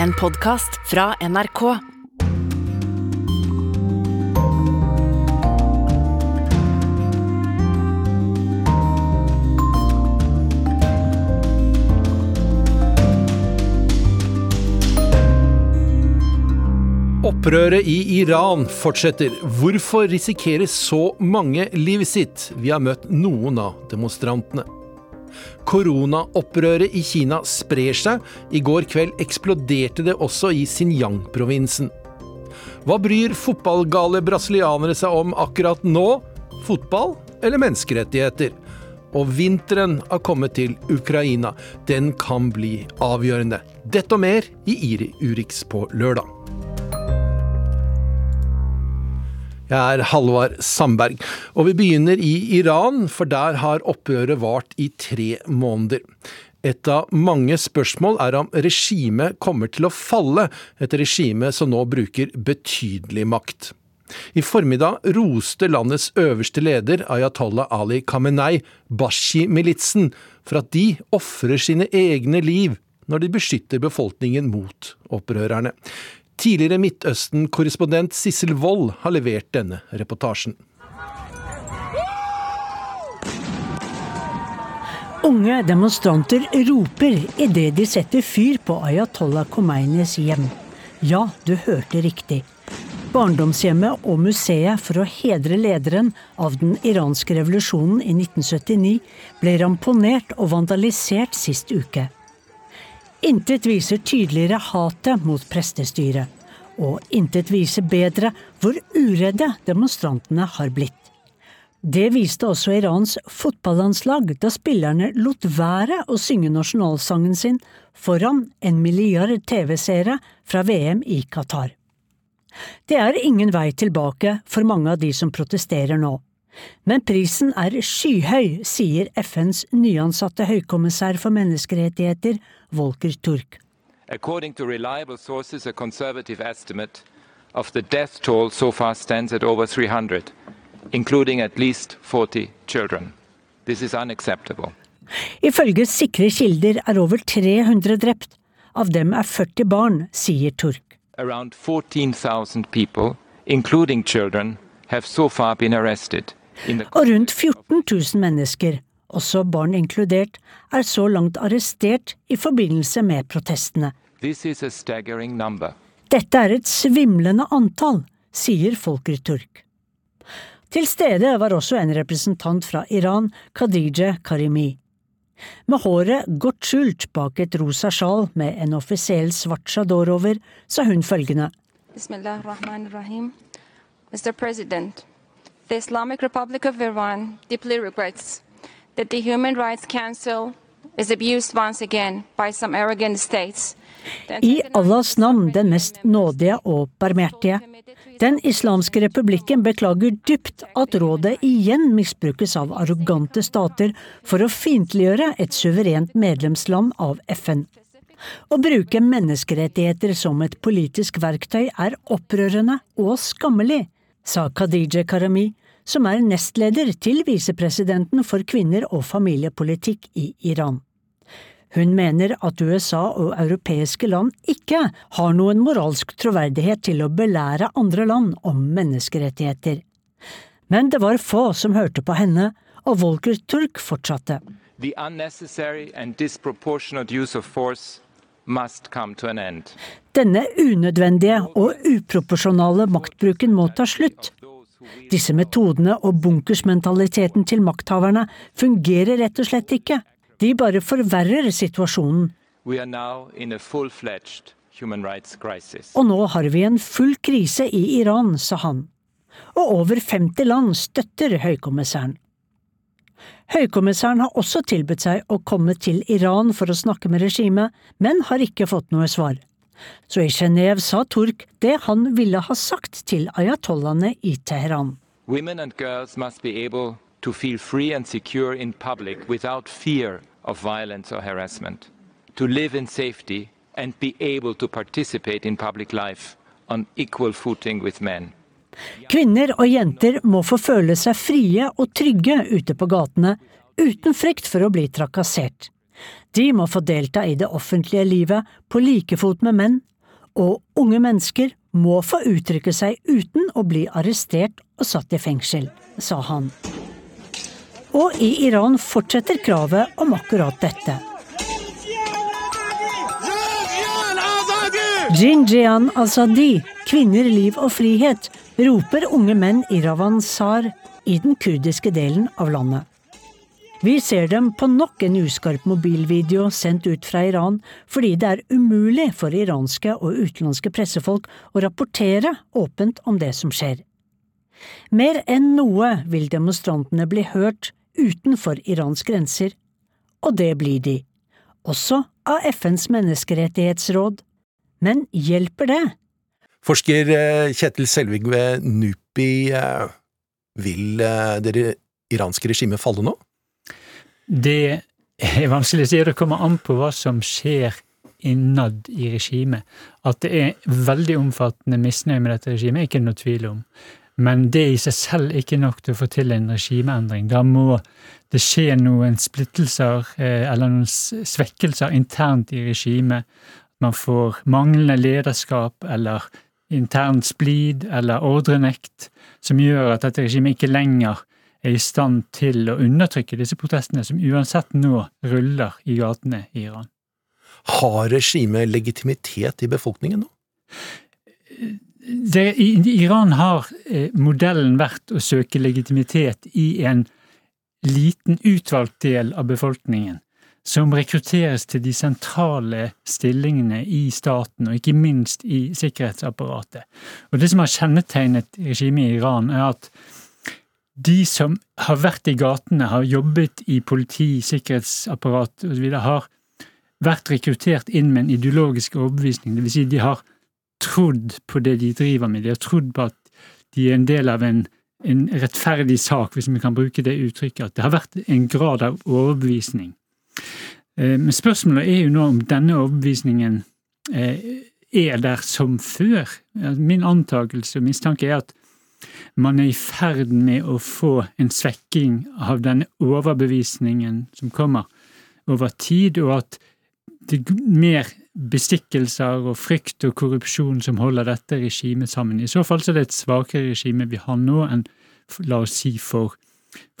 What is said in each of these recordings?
En podkast fra NRK. Opprøret i Iran fortsetter. Hvorfor risikerer så mange livet sitt? Vi har møtt noen av demonstrantene. Koronaopprøret i Kina sprer seg. I går kveld eksploderte det også i Xinjiang-provinsen. Hva bryr fotballgale brasilianere seg om akkurat nå? Fotball eller menneskerettigheter? Og vinteren har kommet til Ukraina. Den kan bli avgjørende. Dette og mer i Iri Urix på lørdag. Jeg er Halvard Sandberg, og vi begynner i Iran, for der har opprøret vart i tre måneder. Et av mange spørsmål er om regimet kommer til å falle, et regime som nå bruker betydelig makt. I formiddag roste landets øverste leder, ayatollah Ali Khamenei, Bashi-militsen for at de ofrer sine egne liv når de beskytter befolkningen mot opprørerne. Tidligere Midtøsten-korrespondent Sissel Wold har levert denne reportasjen. Unge demonstranter roper idet de setter fyr på Ayatollah Khomeinis hjem. Ja, du hørte riktig. Barndomshjemmet og museet for å hedre lederen av den iranske revolusjonen i 1979 ble ramponert og vandalisert sist uke. Intet viser tydeligere hatet mot prestestyret. Og intet viser bedre hvor uredde demonstrantene har blitt. Det viste også Irans fotballandslag da spillerne lot være å synge nasjonalsangen sin foran en milliard TV-seere fra VM i Qatar. Det er ingen vei tilbake for mange av de som protesterer nå. Men prisen er skyhøy, sier FNs nyansatte høykommissær for menneskerettigheter, Volker Turk. According to reliable sources, a conservative estimate of the death toll so far stands at over 300, including at least 40 children. This is unacceptable. Ifølge sikre kilder er over 300 drept. Av dem er 40 barn, sier Turk. Around 14,000 people, including children, have so far been arrested. Og rundt 14 000 mennesker, også barn inkludert, er så langt arrestert i forbindelse med protestene. Dette er et svimlende antall, sier Folker Turk. Til stede var også en representant fra Iran, Khadija Karimi. Med håret godt skjult bak et rosa sjal med en offisiell svart sjador over, sa hun følgende. Mr. President, the Islamic Republic of Iran deeply regrets that the Human Rights Council is abused once again by some arrogant states. I Allahs navn, den mest nådige og barmhjertige. Den islamske republikken beklager dypt at rådet igjen misbrukes av arrogante stater for å fiendtliggjøre et suverent medlemsland av FN. Å bruke menneskerettigheter som et politisk verktøy er opprørende og skammelig, sa Khadija Karami, som er nestleder til visepresidenten for kvinner og familiepolitikk i Iran. Hun mener at USA og europeiske land ikke har noen moralsk troverdighet til å belære andre land om menneskerettigheter. Men det var få som hørte på henne, og Volker Turk fortsatte. The unnecessary and disproportionate use of force must come to an end. Denne unødvendige og uproporsjonale maktbruken må ta slutt. Disse metodene og bunkersmentaliteten til makthaverne fungerer rett og slett ikke. De bare forverrer situasjonen. Og nå har vi en full krise i Iran, sa han. Og over 50 land støtter høykommissæren. Høykommissæren har også tilbudt seg å komme til Iran for å snakke med regimet, men har ikke fått noe svar. Så i Genéve sa Turk det han ville ha sagt til ayatollahene i Teheran. Women and girls must be able to feel free and secure in public without fear of violence or harassment, to live in safety and be able to participate in public life on equal footing with men. Kvinner og jenter må få føle seg frie og trygge ute på gatene, uten frykt for å bli trakassert. De må få delta i det offentlige livet på like fot med menn, og unge mennesker må få uttrykke seg uten å bli arrestert og satt i fengsel, sa han. Og i Iran fortsetter kravet om akkurat dette. Jinjian Azadi, kvinner, liv og frihet, roper unge menn i Ravansar i den kurdiske delen av landet. Vi ser dem på nok en uskarp mobilvideo sendt ut fra Iran fordi det er umulig for iranske og utenlandske pressefolk å rapportere åpent om det som skjer. Mer enn noe vil demonstrantene bli hørt utenfor Irans grenser, og det blir de, også av FNs menneskerettighetsråd. Men hjelper det? Forsker eh, Kjetil Selvig ved NUPI, eh, vil eh, det iranske regimet falle nå? Det er vanskelig å si. Det kommer an på hva som skjer innad i regimet. At det er veldig omfattende misnøye med dette regimet, er ikke noe tvil om. Men det i seg selv er ikke nok til å få til en regimeendring. Da må det skje noen splittelser eh, eller noen svekkelser internt i regimet. Man får manglende lederskap eller intern splid eller ordrenekt som gjør at dette regimet ikke lenger er i stand til å undertrykke disse protestene, som uansett nå ruller i gatene i Iran. Har regimet legitimitet i befolkningen nå? Det, I Iran har eh, modellen vært å søke legitimitet i en liten, utvalgt del av befolkningen, som rekrutteres til de sentrale stillingene i staten, og ikke minst i sikkerhetsapparatet. Og Det som har kjennetegnet regimet i Iran, er at de som har vært i gatene, har jobbet i politi, sikkerhetsapparat osv., har vært rekruttert inn med en ideologisk overbevisning. Vil si, de har trodd på det de driver med. De har trodd på at de er en del av en, en rettferdig sak, hvis vi kan bruke det uttrykket. At det har vært en grad av overbevisning. Eh, men spørsmålet er jo nå om denne overbevisningen eh, er der som før. Min antakelse og mistanke er at man er i ferd med å få en svekking av denne overbevisningen som kommer over tid, og at det er mer bestikkelser og frykt og korrupsjon som holder dette regimet sammen. I så fall så er det et svakere regime vi har nå enn la oss si for,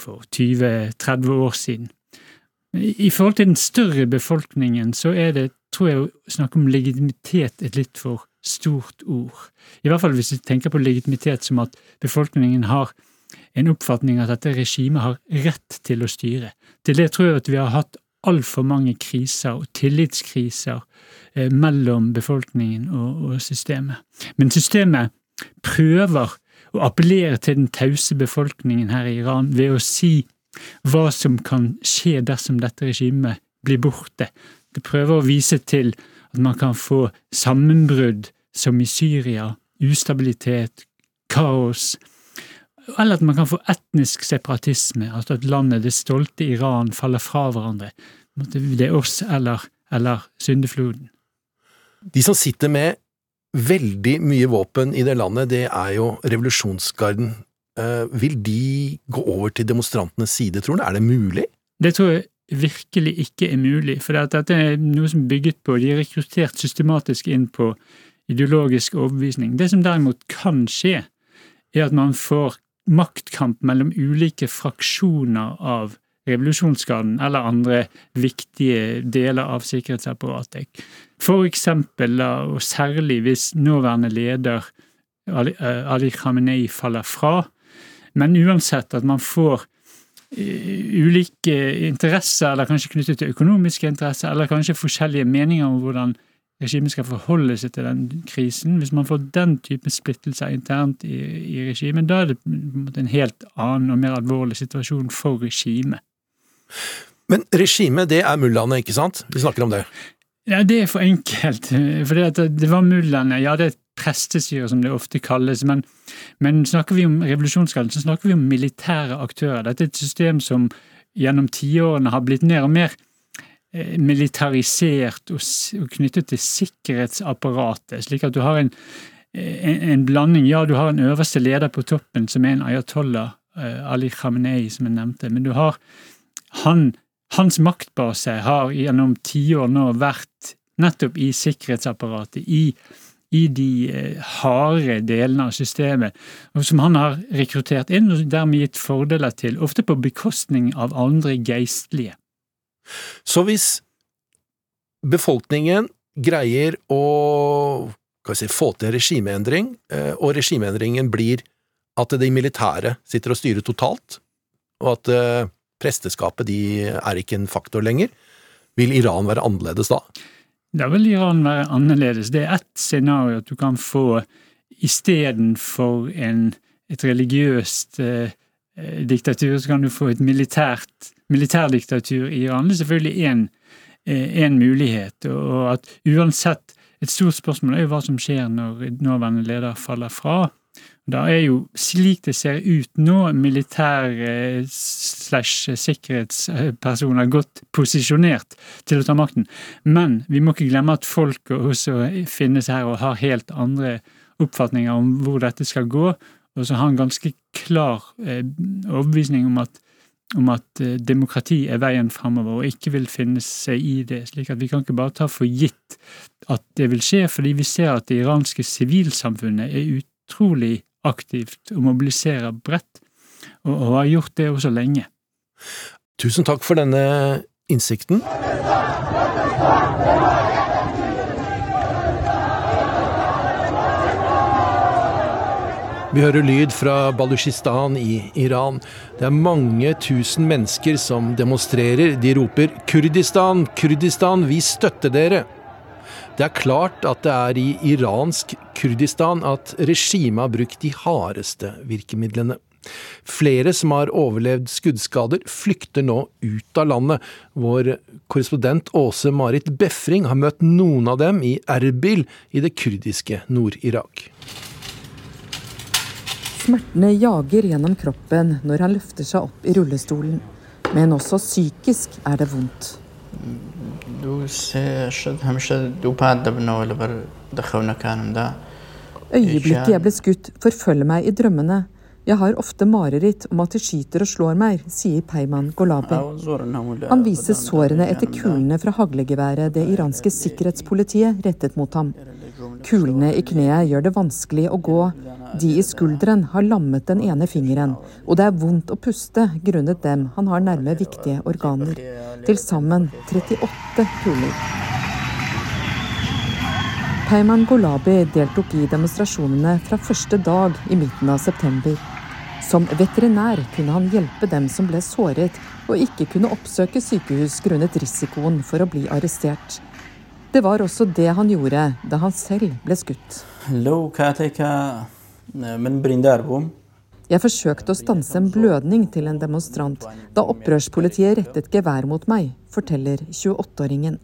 for 20-30 år siden. I forhold til den større befolkningen så er det, tror jeg, å snakke om legitimitet et litt for stort ord. I hvert fall hvis vi tenker på legitimitet som at befolkningen har en oppfatning av at dette regimet har rett til å styre. Til det tror jeg at vi har hatt altfor mange kriser og tillitskriser eh, mellom befolkningen og, og, systemet. Men systemet prøver å appellere til den tause befolkningen her i Iran ved å si hva som kan skje dersom dette regimet blir borte. Det prøver å vise til at man kan få sammenbrudd som i Syria, ustabilitet, kaos, eller at man kan få etnisk separatisme, altså at landet, det stolte Iran, faller fra hverandre. Det er oss eller, eller syndefloden. De som sitter med veldig mye våpen i det landet, det er jo revolusjonsgarden. Eh, vil de gå over til demonstrantenes side, tror du? Er det mulig? Det tror jeg virkelig ikke er mulig, for dette er noe som er bygget på De er rekruttert systematisk inn på ideologisk overbevisning. Det som derimot kan skje, er at man får maktkamp mellom ulike fraksjoner av revolusjonsgarden eller andre viktige deler av sikkerhetsapparatet. For eksempel, og særlig hvis nåværende leder Ali Khamenei faller fra, men uansett at man får ulike interesser, eller kanskje knyttet til økonomiske interesser, eller kanskje forskjellige meninger om hvordan regimet skal forholde seg til den krisen. Hvis man får den type splittelser internt i, i regimet, da er det en helt annen og mer alvorlig situasjon for regimet. Men regimet, det er mullaene, ikke sant? Vi snakker om det. Ja, det er for enkelt. For det, det var mullaene. Ja, det er et prestestyre, som det ofte kalles. Men, men snakker vi om revolusjonsgarden, så snakker vi om militære aktører. Dette er et system som gjennom tiårene har blitt mer og mer eh, militarisert og, knyttet til sikkerhetsapparatet, slik at du har en, en, en, blanding. Ja, du har en øverste leder på toppen, som er en ayatollah, eh, Ali Khamenei, som jeg nevnte, men du har han hans maktbase har gjennom tiår nå vært nettopp i sikkerhetsapparatet, i, i de eh, harde delene av systemet, som han har rekruttert inn og dermed gitt fordeler til, ofte på bekostning av andre geistlige. Så hvis befolkningen greier å si, få til regimeendring, eh, og regimeendringen blir at de militære sitter og styrer totalt, og at eh, presteskapet de er ikke en faktor lenger, vil Iran være annerledes da? Da vil Iran være annerledes. Det er ett scenario at du kan få istedenfor et religiøst eh, eh, diktatur, så kan du få et militært militærdiktatur i Iran. Det er selvfølgelig én eh, mulighet, og at uansett Et stort spørsmål er jo hva som skjer når nåværende leder faller fra. Da er jo, slik det ser ut nå, militære slash sikkerhetspersoner godt posisjonert til å ta makten. Men vi må ikke glemme at folk også finnes her og har helt andre oppfatninger om hvor dette skal gå, og så har en ganske klar eh, overbevisning om at, om at eh, demokrati er veien framover, og ikke vil finne seg i det. slik at vi kan ikke bare ta for gitt at det vil skje, fordi vi ser at det iranske sivilsamfunnet er utrolig aktivt og mobiliserer bredt, og, og har gjort det også lenge. Tusen takk for denne innsikten. Vi hører lyd fra Baluchistan i Iran. Det er mange tusen mennesker som demonstrerer. De roper 'Kurdistan, Kurdistan, vi støtter dere'. Det er klart at det er i iransk Kurdistan at regimet har brukt de hardeste virkemidlene. Flere som har overlevd skuddskader, flykter nå ut av landet. Vår korrespondent Åse Marit Befring har møtt noen av dem i Erbil i det kurdiske Nord-Irak. Smertene jager gjennom kroppen når han løfter seg opp i rullestolen. Men også psykisk er det vondt. Øyeblikket jeg ble skutt, forfølger meg i drømmene. Jeg har ofte mareritt om at de skyter og slår meg, sier Peyman Golabi. Han viser sårene etter kulene fra haglegeværet det iranske sikkerhetspolitiet rettet mot ham. Kulene i kneet gjør det vanskelig å gå. De i skulderen har lammet den ene fingeren, og det er vondt å puste grunnet dem han har nærme viktige organer. Til sammen 38 kuler. Peyman Golabi deltok i demonstrasjonene fra første dag i midten av september. Som veterinær kunne han hjelpe dem som ble såret og ikke kunne oppsøke sykehus grunnet risikoen for å bli arrestert. Det var også det han gjorde da han selv ble skutt. Jeg forsøkte å stanse en blødning til en demonstrant da opprørspolitiet rettet gevær mot meg, forteller 28-åringen.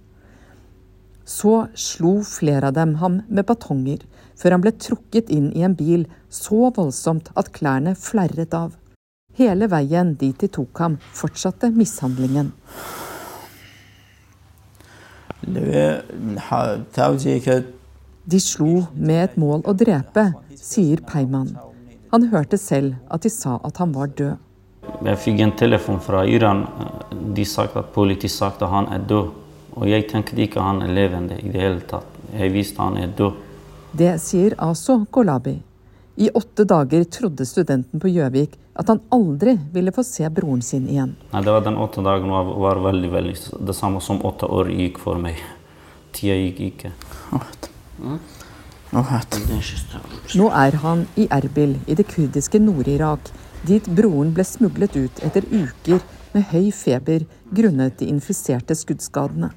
Så slo flere av dem ham med batonger, før han ble trukket inn i en bil så voldsomt at klærne flerret av. Hele veien dit de tok ham, fortsatte mishandlingen. De slo med et mål å drepe, sier Peiman. Han hørte selv at de sa at han var død. Jeg fikk en telefon fra Iran. De sa at politiet sa at han er død. Og jeg tenkte ikke han er levende i det hele tatt. Jeg visste han er død. Det sier Aso Golabi. I åtte dager trodde studenten på Gjøvik at han aldri ville få se broren sin igjen. Nei, det var Den åtte dagen var, var veldig, veldig det samme som åtte år gikk for meg. Tida gikk ikke. Nå er han i Erbil i det kurdiske Nord-Irak, dit broren ble smuglet ut etter uker med høy feber grunnet de infiserte skuddskadene.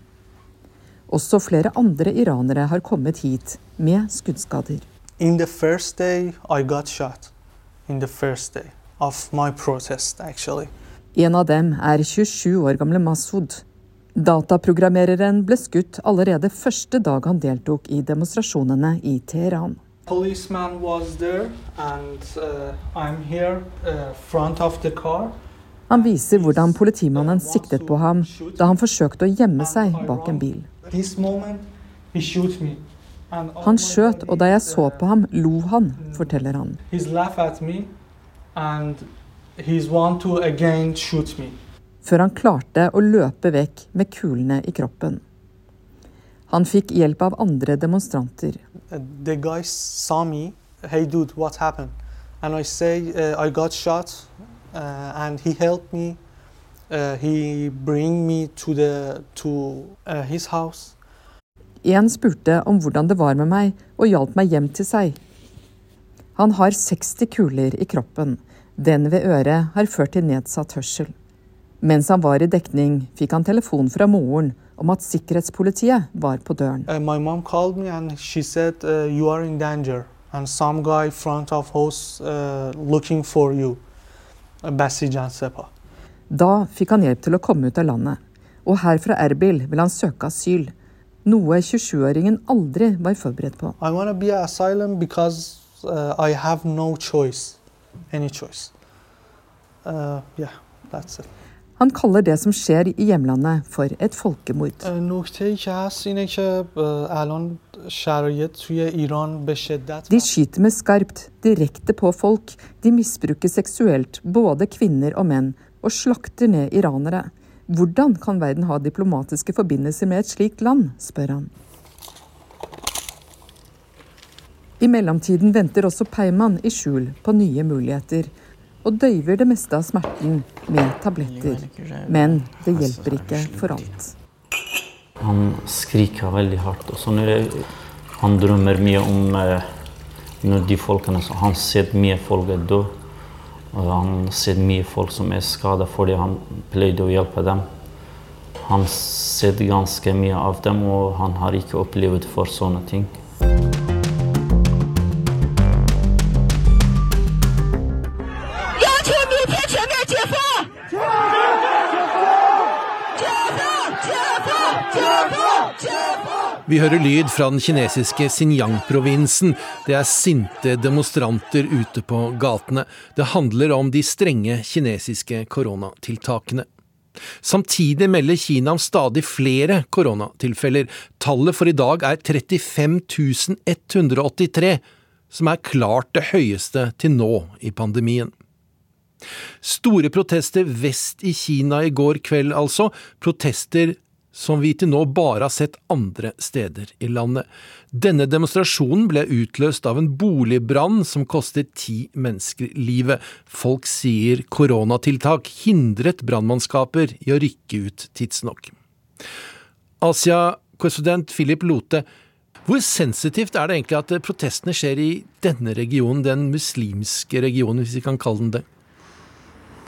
Også flere andre iranere har kommet hit med skuddskader. In the first day, I got shot. In the first day of my protest, actually. En av dem er 27 år gamle Masud. Dataprogrammereren ble skutt allerede første dag han deltok i demonstrasjonene i Teheran. Uh, han viser hvordan politimannen siktet på ham da han forsøkte å gjemme seg bak en bil. Han skjøt, og da jeg så på ham, lo han, forteller han. Før han klarte å løpe vekk med kulene i kroppen. Han fikk hjelp av andre demonstranter. The guy saw me. Hey, dude, what happened? And I say uh, I got shot, uh, and he helped me. Uh, he bring me to the to uh, his house. En spurte om hvordan det var med meg, og hjalp meg hjem til seg. Han har 60 kuler i kroppen. Den ved øret har ført til nedsatt hørsel. Mens han var i dekning, fikk han telefon fra moren om at sikkerhetspolitiet var på døren. Uh, my mom called me and she said uh, you are in danger and some guy front of house uh, looking for you. Da fikk han hjelp til å komme ut av landet. Og her fra Erbil vil han søke asyl. Noe 27-åringen aldri var forberedt på. I want to be asylum because uh, I have no choice, any choice. Uh, yeah, that's it. Han kaller det som skjer i hjemlandet for et folkemord. De skyter med skarpt, direkte på folk. De misbruker seksuelt både kvinner og menn, og slakter ned iranere. Hvordan kan verden ha diplomatiske forbindelser med et slikt land, spør han. I mellomtiden venter også Peiman i skjul på nye muligheter og døyver det meste av smerten med tabletter. Men det hjelper ikke for alt. Han skriker veldig hardt. og så jeg, Han drømmer mye om eh, når de folkene Han ser mye folk er døde. Og han ser mye folk som er skada fordi han pleide å hjelpe dem. Han ser ganske mye av dem, og han har ikke opplevd for sånne ting. Vi hører lyd fra den kinesiske Xinjiang-provinsen. Det er sinte demonstranter ute på gatene. Det handler om de strenge kinesiske koronatiltakene. Samtidig melder Kina om stadig flere koronatilfeller. Tallet for i dag er 35 183, som er klart det høyeste til nå i pandemien. Store protester vest i Kina i går kveld, altså. Protester som vi til nå bare har sett andre steder i landet. Denne demonstrasjonen ble utløst av en boligbrann som kostet ti mennesker livet. Folk sier koronatiltak hindret brannmannskaper i å rykke ut tidsnok. Asia-korrespondent Philip Lote, hvor sensitivt er det egentlig at protestene skjer i denne regionen, den muslimske regionen, hvis vi kan kalle den det?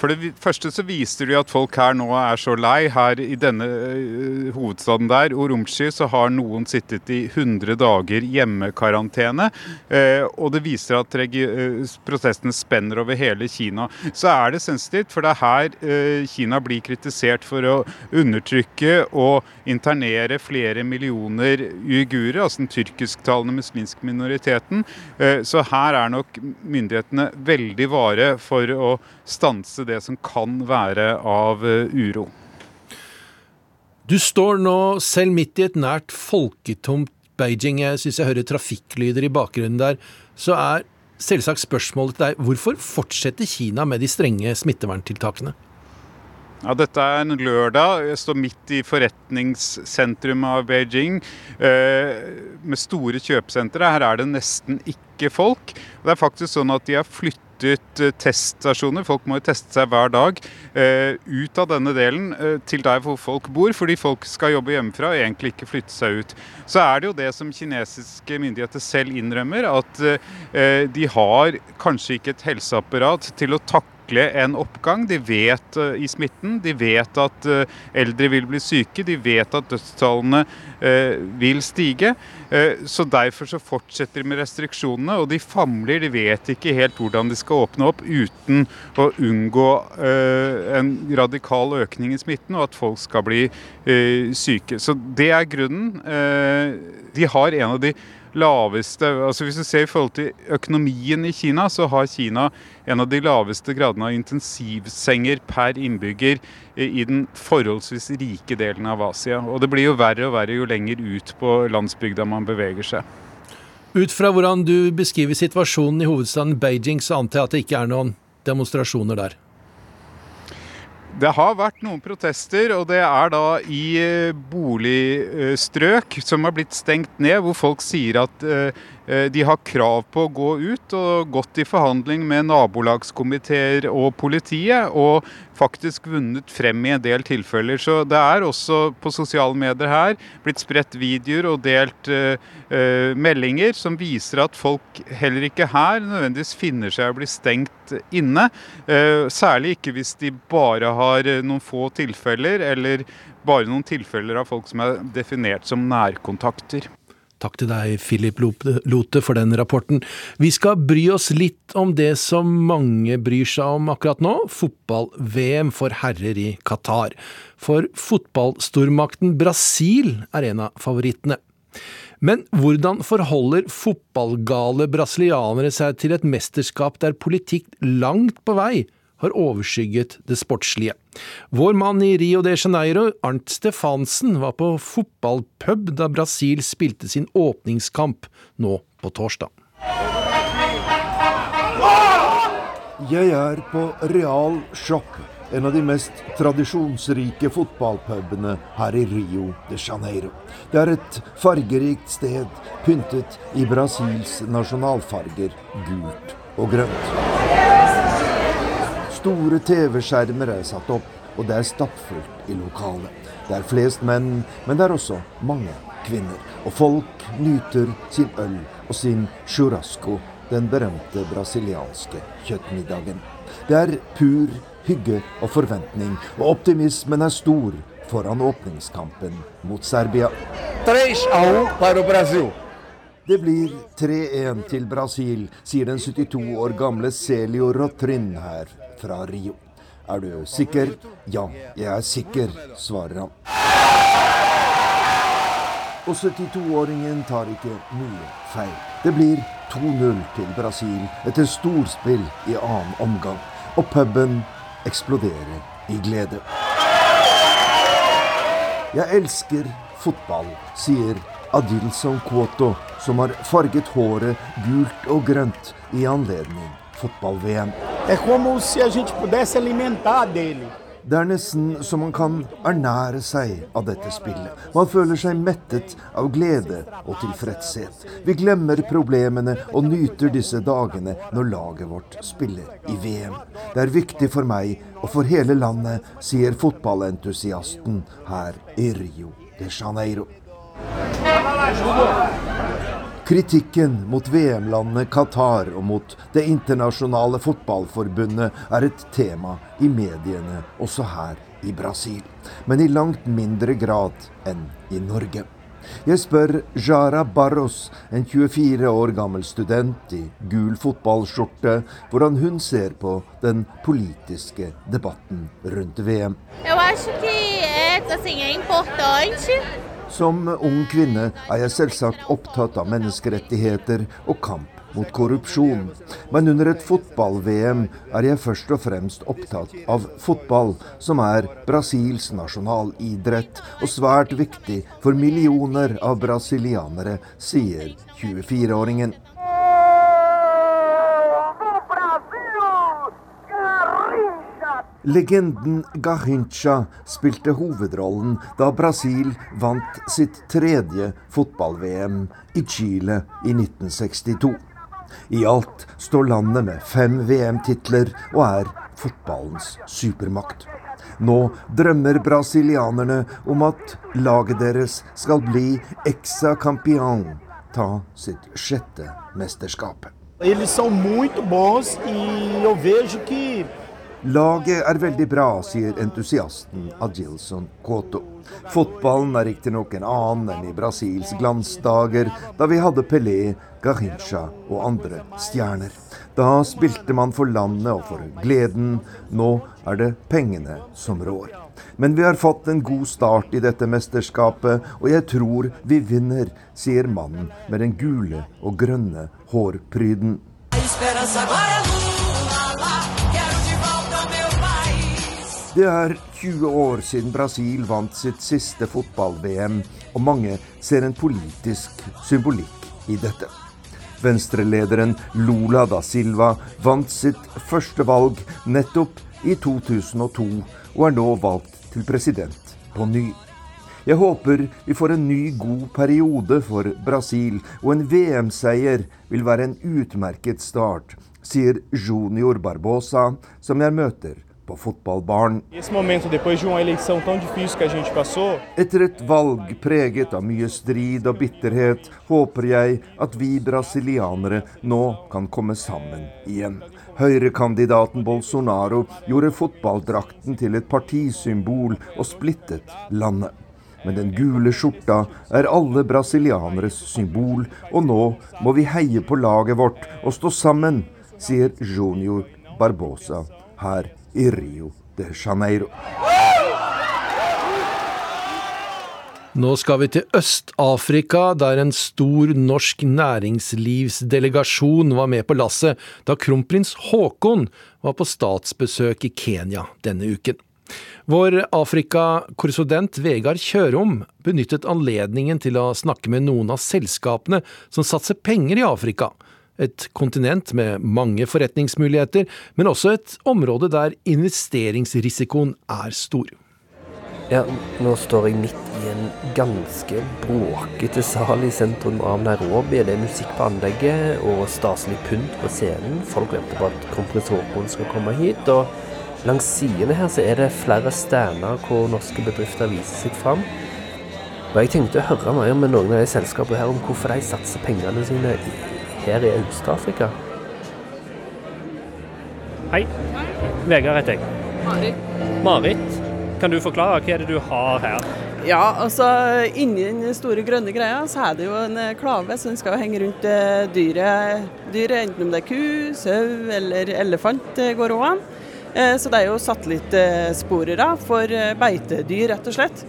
For det første så viser de at folk her nå er så lei. Her i denne uh, hovedstaden der, Urumqi, så har noen sittet i 100 dager hjemmekarantene. Uh, og det viser at prosessen protestene spenner over hele Kina. Så er det sensitivt, for det er her Kina blir kritisert for å undertrykke og internere flere millioner uigurer, altså den tyrkisktalende muslimske minoriteten. så her er nok myndighetene veldig vare for å stanse det som kan være av eh, uro. Du står nå selv midt i et nært folketomt Beijing. Jeg syns jeg hører trafikklyder i bakgrunnen der. Så er selvsagt spørsmålet til deg hvorfor fortsetter Kina med de strenge smitteverntiltakene? Ja, dette er en lørdag. Jeg står midt i forretningssentrum av Beijing eh, med store kjøpesentre. Her er det nesten ikke folk. Det er faktisk sånn at de har flyttet ut eh, teststasjoner, folk må jo teste seg hver dag, eh, ut av denne delen eh, til der hvor folk bor, fordi folk skal jobbe hjemmefra og egentlig ikke flytte seg ut. Så er det jo det som kinesiske myndigheter selv innrømmer, at de har kanskje ikke et helseapparat til å takle takle en oppgang. De vet uh, i smitten, de vet at uh, eldre vil bli syke, de vet at dødstallene uh, vil stige. så Derfor så fortsetter de med restriksjonene, og de famler. De vet ikke helt hvordan de skal åpne opp uten å unngå en radikal økning i smitten, og at folk skal bli syke. Så det er grunnen. de har en av de laveste altså Hvis du ser i forhold til økonomien i Kina, så har Kina en av de laveste gradene av intensivsenger per innbygger i den forholdsvis rike delen av Asia. Og det blir jo verre og verre jo lenger ut på landsbygda man beveger seg. Ut fra hvordan du beskriver situasjonen i hovedstaden Beijing, så antar jeg at det ikke er noen demonstrasjoner der? Det har vært noen protester, og det er da i eh, boligstrøk som har blitt stengt ned, hvor folk sier at eh, de har krav på å gå ut og gått i forhandling med nabolagskomiteer og politiet, og faktisk vunnet frem i en del tilfeller. Så det er også på sosiale medier her blitt spredt videoer og delt uh, meldinger som viser at folk heller ikke her nødvendigvis finner seg å bli stengt inne. Uh, særlig ikke hvis de bare har eh, noen få tilfeller, eller bare noen tilfeller av folk som er definert som nærkontakter. Takk til deg, Philip Lote, for den rapporten. Vi skal bry oss litt om det som mange bryr seg om akkurat nå, fotball-VM for herrer i Qatar. For fotballstormakten Brasil er en av favorittene. Men hvordan forholder fotballgale brasilianere seg til et mesterskap der politikk langt på vei har overskygget det sportslige. Vår mann i Rio de Janeiro, Arnt Stefansen, var på fotballpub da Brasil spilte sin åpningskamp nå på torsdag. Jeg er på Real Shop, en av de mest tradisjonsrike fotballpubene her i Rio de Janeiro. Det er et fargerikt sted, pyntet i Brasils nasjonalfarger, gult og grønt. Store TV-skjermer er satt opp, og det er stappfullt i lokalet. Det er flest menn, men det er også mange kvinner. Og folk nyter sin øl og sin churrasco, den berømte brasilianske kjøttmiddagen. Det er pur hygge og forventning, og optimismen er stor foran åpningskampen mot Serbia. 3-1 para Brasil. Det blir 3-1 til Brasil, sier den 72 år gamle Celio Rotrin her fra Rio. Er du sikker? Ja, jeg er sikker, svarer han. Og 72-åringen tar ikke mye feil. Det blir 2-0 til Brasil etter storspill i annen omgang. Og puben eksploderer i glede. Jeg elsker fotball, sier Adilson Cuoto, som har farget håret gult og grønt i anledning fotball-VM. É como se a gente pudesse alimentar dele. Det er nesten så man kan ernære seg av dette spillet. Man føler seg mettet av glede og tilfredshet. Vi glemmer problemene og nyter disse dagene når laget vårt spiller i VM. Det er viktig for meg og for hele landet, sier fotballentusiasten her i Rio de Janeiro. Kritikken mot VM-landet Qatar og mot Det internasjonale fotballforbundet er et tema i mediene også her i Brasil, men i langt mindre grad enn i Norge. Jeg spør Jara Barros, en 24 år gammel student i gul fotballskjorte, hvordan hun ser på den politiske debatten rundt VM. Jeg tror det er importante som ung kvinne er jeg selvsagt opptatt av menneskerettigheter og kamp mot korrupsjon. Men under et fotball-VM er jeg først og fremst opptatt av fotball, som er Brasils nasjonalidrett og svært viktig for millioner av brasilianere, sier 24-åringen. Legenden Gahincha spilte hovedrollen da Brasil vant sitt tredje fotball-VM i Chile i 1962. I alt står landet med fem VM-titler og er fotballens supermakt. Nå drømmer brasilianerne om at laget deres skal bli exa Campion, ta sitt sjette mesterskap. Eles são muito bons e eu vejo que Laget er veldig bra, sier entusiasten Adjilson Koto. Fotballen er riktignok en annen enn i Brasils glansdager, da vi hadde Pelé, Garincha og andre stjerner. Da spilte man for landet og for gleden. Nå er det pengene som rår. Men vi har fått en god start i dette mesterskapet, og jeg tror vi vinner, sier mannen med den gule og grønne hårpryden. Det er 20 år siden Brasil vant sitt siste fotball-VM, og mange ser en politisk symbolikk i dette. Venstrelederen Lula da Silva vant sitt første valg nettopp i 2002, og er nå valgt til president på ny. Jeg håper vi får en ny, god periode for Brasil, og en VM-seier vil være en utmerket start, sier Junior Barbosa, som jeg møter på fotballbaren. Etter et valg preget av mye strid og bitterhet, håper jeg at vi brasilianere nå kan komme sammen igjen. Høyrekandidaten Bolsonaro gjorde fotballdrakten til et partisymbol og splittet landet. Men den gule skjorta er alle brasilianeres symbol, og nå må vi heie på laget vårt og stå sammen, sier Junior Barbosa her i Rio de Janeiro. Nå skal vi til Øst-Afrika, der en stor norsk næringslivsdelegasjon var med på lasset da kronprins Haakon var på statsbesøk i Kenya denne uken. Vår Afrika-korrespondent Vegard Kjørom benyttet anledningen til å snakke med noen av selskapene som satser penger i Afrika. Et kontinent med mange forretningsmuligheter, men også et område der investeringsrisikoen er stor. Ja, nå står jeg midt i en ganske bråkete sal i sentrum av Nairobi. Det er musikk på anlegget og staselig pynt på scenen. Folk venter på at kronprins Haakon skal komme hit. og Langs sidene her så er det flere stander hvor norske bedrifter viser seg fram. Og Jeg tenkte å høre mer med noen av de selskapene her om hvorfor de satser pengene sine her i Øst-Afrika. Hei. Vegard heter jeg. Marit. Marit, kan du forklare hva er det du har her? Ja, altså inni den store grønne greia så er det jo en eh, klave som skal henge rundt eh, dyret, dyret, enten om det er ku, sau eller elefant, det går òg an. Eh, så det er jo satellittsporere for beitedyr, rett og slett.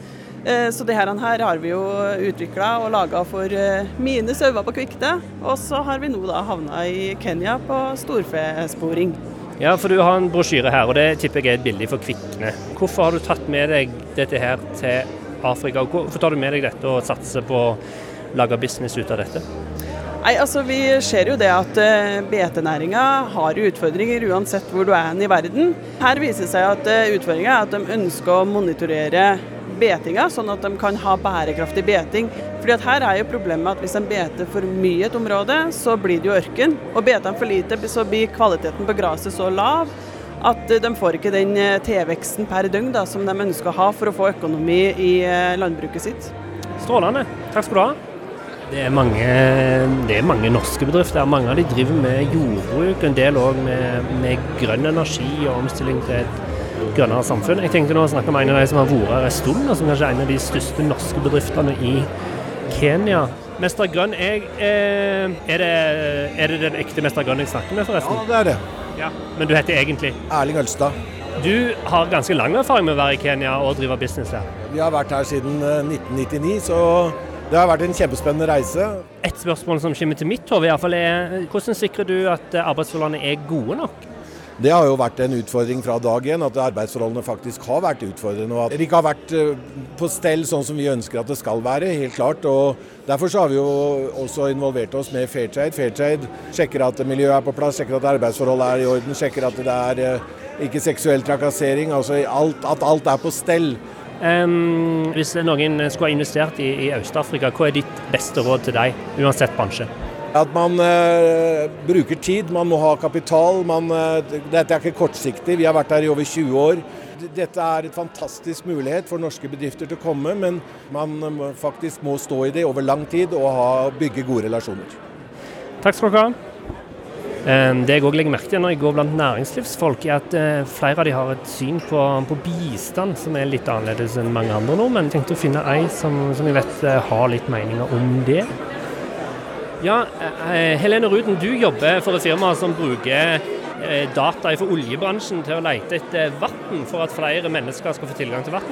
Så det her, har vi jo utvikla og laga for mine sauer på Kvikte. Og så har vi nå da havna i Kenya på storfesporing. Ja, for du har en brosjyre her, og det tipper jeg er et bilde for Kvikne. Hvorfor har du tatt med deg dette her til Afrika? Hvorfor tar du med deg dette og satser på å lage business ut av dette? Nei, altså Vi ser jo det at betenæringa beitenæringa har utfordringer uansett hvor du er i verden. Her viser det seg at utfordringa er at de ønsker å monitorere betinga, sånn at de kan ha bærekraftig beting. Fordi at Her er jo problemet at hvis de beter for mye et område, så blir det jo ørken. Og beter en for lite, så blir kvaliteten på gresset så lav at de får ikke den eh, tilveksten per døgn da, som de ønsker å ha for å få økonomi i eh, landbruket sitt. Strålende. Takk skal du ha. Det er, mange, det er mange norske bedrifter. Mange av de driver med jordbruk, en del òg med, med grønn energi og omstilling til et grønnere samfunn. Jeg tenkte nå å snakke med en av de som har vært her en stund, og som kanskje er en av de største norske bedriftene i Kenya. Mester Grønn, jeg, eh, er, det, er, det, den ekte Mester Grønn jeg snakker med, forresten? Ja, det er det. Ja, Men du heter egentlig? Erling Ølstad. Du har ganske lang erfaring med å være i Kenya og drive business her? Vi har vært her siden 1999, eh, så det har vært en kjempespennende reise. Et spørsmål som kommer til mitt hode, er hvordan sikrer du at arbeidsforholdene er gode nok? Det har jo vært en utfordring fra dag én, at arbeidsforholdene faktisk har vært utfordrende. Og at det ikke har vært eh, på stell sånn som vi ønsker at det skal være, helt klart. Og Derfor så har vi jo også involvert oss med Fairtrade. Fairtrade sjekker at miljøet er på plass, sjekker at arbeidsforholdet er i orden, sjekker at det er eh, ikke seksuell trakassering. Altså alt, at alt er på stell. Um, hvis noen skulle ha investert i, i Øst-Afrika, hva er ditt beste råd til deg, uansett bransje? At man uh, bruker tid, man må ha kapital. Man, uh, dette er ikke kortsiktig, vi har vært her i over 20 år. Dette er et fantastisk mulighet for norske bedrifter til å komme, men man faktisk må stå i det over lang tid og ha, bygge gode relasjoner. Takk skal dere ha. Det jeg òg legger merke til når jeg går blant næringslivsfolk, er at flere av de har et syn på, på bistand som er litt annerledes enn mange andre nordmenn. Jeg tenkte å finne ei som, som jeg vet har litt meninger om det. Ja, eh, Helene Ruden, du jobber for et firma som bruker eh, data fra oljebransjen til å lete etter vann for at flere mennesker skal få tilgang til vann.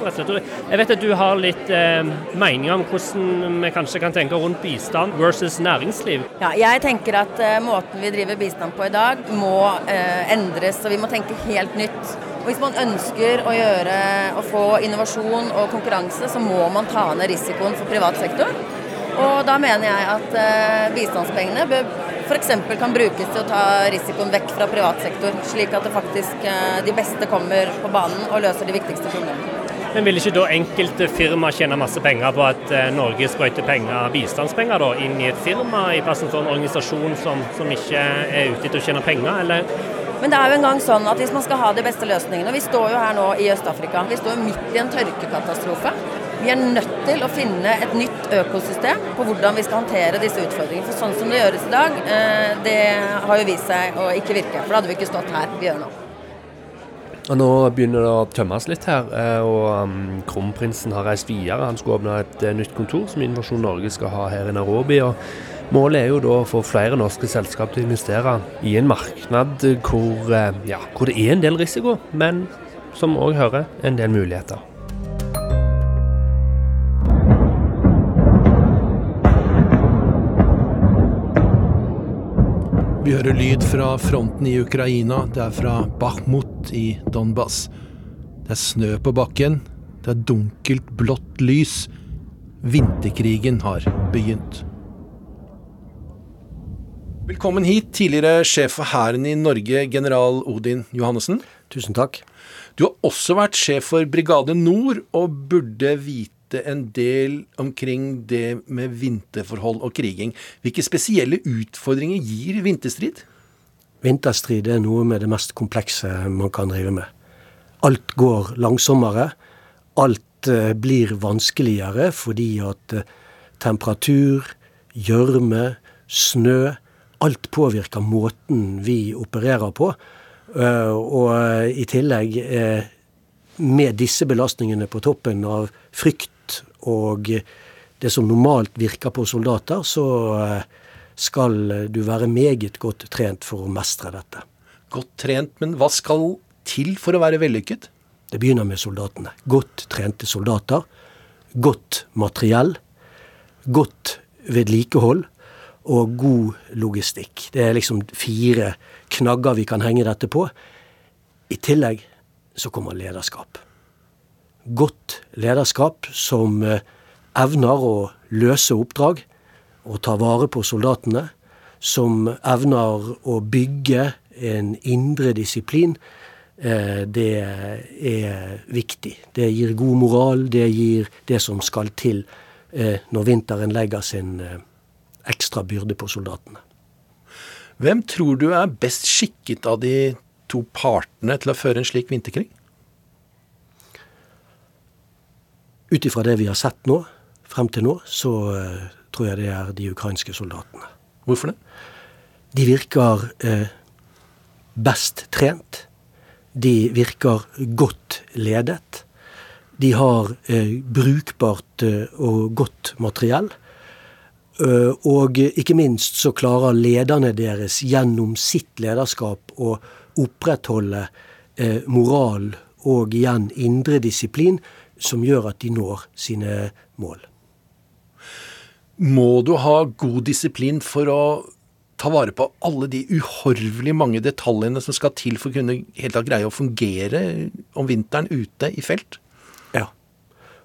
Jeg vet at du har litt eh, meninger om hvordan vi kanskje kan tenke rundt bistand versus næringsliv? Ja, jeg tenker at eh, måten vi driver bistand på i dag må eh, endres, og vi må tenke helt nytt. Og Hvis man ønsker å, gjøre, å få innovasjon og konkurranse, så må man ta ned risikoen for privat sektor. Og da mener jeg at eh, bistandspengene bør f.eks. kan brukes til å ta risikoen vekk fra privat sektor, slik at det faktisk eh, de beste kommer på banen og løser de viktigste problemene. Men vil ikke da enkelte firma tjene masse penger på at eh, Norge sprøyter penger, bistandspenger da, inn i et firma, i plassen for en organisasjon som, som ikke er ute etter å tjene penger, eller? Men det er jo engang sånn at hvis man skal ha de beste løsningene og Vi står jo her nå i Øst-Afrika. Vi står midt i en tørkekatastrofe. Vi er nødt til å finne et nytt økosystem på hvordan vi skal håndtere disse utfordringene. For sånn som det gjøres i dag, eh, det har jo vist seg å ikke virke. For da hadde vi ikke stått her vi gjør nå. Og Nå begynner det å tømmes litt her, eh, og um, kronprinsen har reist videre. Han skulle åpne et uh, nytt kontor som Innovasjon Norge skal ha her i Nairobi. og Målet er jo da å få flere norske selskap til å investere i en marknad hvor, ja, hvor det er en del risiko, men som òg hører en del muligheter. Vi hører lyd fra fronten i Ukraina. Det er fra Bakhmut i Donbas. Det er snø på bakken. Det er dunkelt blått lys. Vinterkrigen har begynt. Velkommen hit, tidligere sjef for Hæren i Norge, general Odin Johannessen. Tusen takk. Du har også vært sjef for Brigade Nord, og burde vite en del omkring det med vinterforhold og kriging. Hvilke spesielle utfordringer gir vinterstrid? Vinterstrid er noe med det mest komplekse man kan drive med. Alt går langsommere. Alt eh, blir vanskeligere fordi at eh, temperatur, gjørme, snø Alt påvirker måten vi opererer på. Eh, og i tillegg, med disse belastningene på toppen av frykt og det som normalt virker på soldater, så eh, skal du være meget godt trent for å mestre dette. Godt trent, men hva skal til for å være vellykket? Det begynner med soldatene. Godt trente soldater. Godt materiell. Godt vedlikehold. Og god logistikk. Det er liksom fire knagger vi kan henge dette på. I tillegg så kommer lederskap godt lederskap som eh, evner å løse oppdrag og ta vare på soldatene. Som evner å bygge en indre disiplin. Eh, det er viktig. Det gir god moral. Det gir det som skal til eh, når vinteren legger sin ekstra byrde på soldatene. Hvem tror du er best skikket av de to partene til å føre en slik vinterkrig? Ut ifra det vi har sett nå, frem til nå, så uh, tror jeg det er de ukrainske soldatene. Hvorfor det? De virker eh, best trent. De virker godt ledet. De har eh, brukbart og godt materiell. Og ikke minst så klarer lederne deres gjennom sitt lederskap å opprettholde moral og igjen indre disiplin som gjør at de når sine mål. Må du ha god disiplin for å ta vare på alle de uhorvelig mange detaljene som skal til for å kunne helt greie å fungere om vinteren ute i felt? Ja.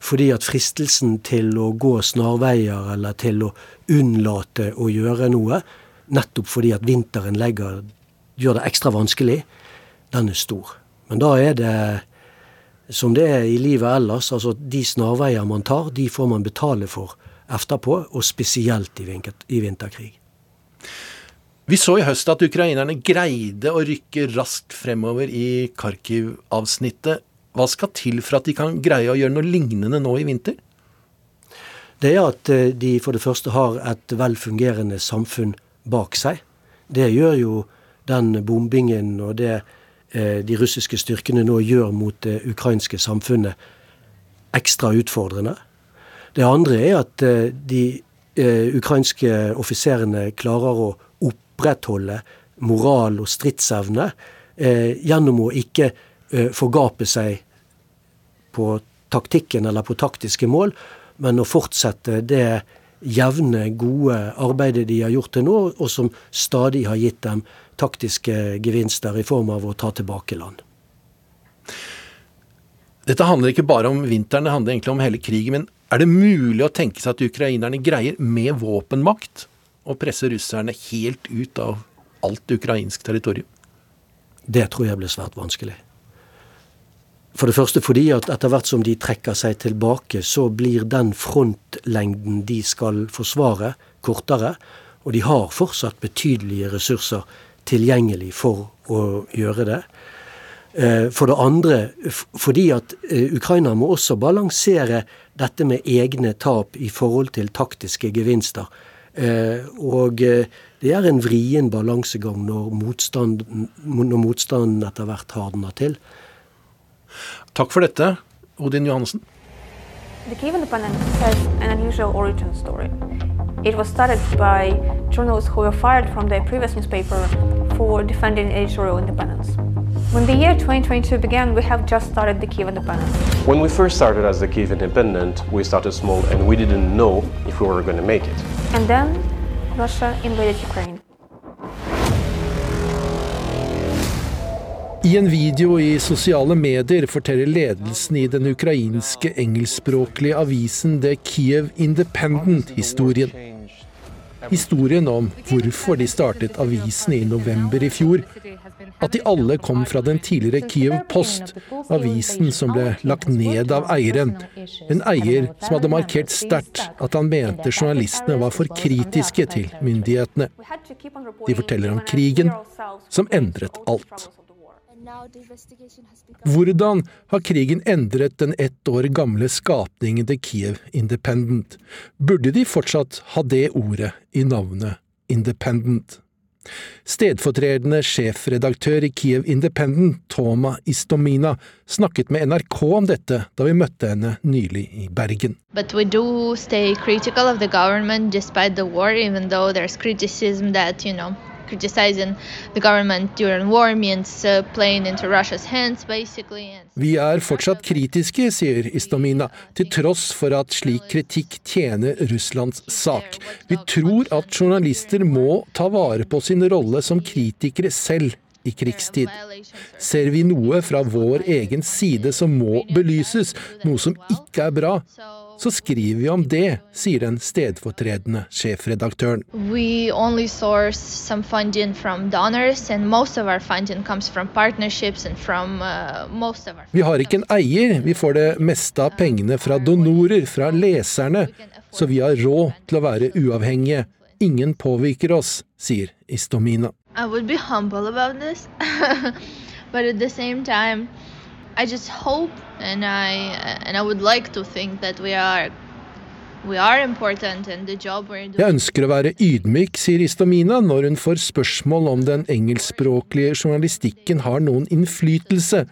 Fordi at fristelsen til å gå snarveier eller til å unnlate å gjøre noe, nettopp fordi at vinteren legger, gjør det ekstra vanskelig, den er stor. Men da er det som det er i livet ellers. Altså de snarveier man tar, de får man betale for etterpå, og spesielt i vinterkrig. Vi så i høst at ukrainerne greide å rykke raskt fremover i Kharkiv-avsnittet. Hva skal til for at de kan greie å gjøre noe lignende nå i vinter? Det er at eh, de for det første har et velfungerende samfunn bak seg. Det gjør jo den bombingen og det Eh, de russiske styrkene nå gjør mot det ukrainske samfunnet, ekstra utfordrende. Det andre er at eh, de eh, ukrainske offiserene klarer å opprettholde moral og stridsevne gjennom å ikke forgape seg på taktikken eller på taktiske mål, men å fortsette det jevne, gode arbeidet de har gjort til nå, og som stadig har gitt dem taktiske gevinster i form av å ta tilbake land. Dette handler ikke bare om vinteren, det handler egentlig om hele krigen. Men er det mulig å tenke seg at ukrainerne greier med våpenmakt å presse russerne helt ut av alt ukrainsk territorium? Det tror jeg blir svært vanskelig. For det første fordi at etter hvert som de trekker seg tilbake, så blir den frontlengden de skal forsvare, kortere. Og de har fortsatt betydelige ressurser tilgjengelig for å gjøre det. Eh, for det andre fordi at eh, Ukraina må også balansere dette med egne tap i forhold til taktiske gevinster. Eh, og det er en vrien balansegang når motstanden, når motstanden etter hvert hardner til. Takk for dette, Odin Johannessen. The Kiev independence has an unusual origin story. It was started by journalists who were fired from their previous newspaper for defending editorial independence. When the year 2022 began, we have just started the Kiev Independent. When we first started as the Kiev Independent, we started small and we didn't know if we were going to make it. And then Russia invaded Ukraine. I en video i sosiale medier forteller ledelsen i den ukrainske engelskspråklige avisen The Kiev Independent historien. Historien om hvorfor de startet avisen i november i fjor. At de alle kom fra den tidligere Kiev Post, avisen som ble lagt ned av eieren. En eier som hadde markert sterkt at han mente journalistene var for kritiske til myndighetene. De forteller om krigen som endret alt. Hvordan har krigen endret den ett år gamle skapningen til Kiev Independent? Burde de fortsatt ha det ordet i navnet Independent? Stedfortredende sjefredaktør i Kiev Independent, Toma Istomina, snakket med NRK om dette da vi møtte henne nylig i Bergen. But we do stay critical of the government despite the war, even though there's criticism that, you know, criticizing the government during war means uh, playing into Russia's hands, basically. Vi er fortsatt kritiske, sier Istamina, til tross for at slik kritikk tjener Russlands sak. Vi tror at journalister må ta vare på sin rolle som kritikere selv i krigstid. Ser vi noe fra vår egen side som må belyses, noe som ikke er bra, så skriver vi om det, sier den stedfortredende sjefredaktøren. We only source some funding from donors, and most of our funding comes from partnerships and from uh, most of our Vi har ikke en eier, vi får det meste av pengene fra donorer, fra leserne, så vi har råd til å være uavhengige. Ingen påvirker oss, sier Istomina. I would be humble about this, but at the same time I just hope and I and I would like to think that we are Jeg ønsker å være ydmyk, sier Istamina når hun får spørsmål om den engelskspråklige journalistikken har noen innflytelse.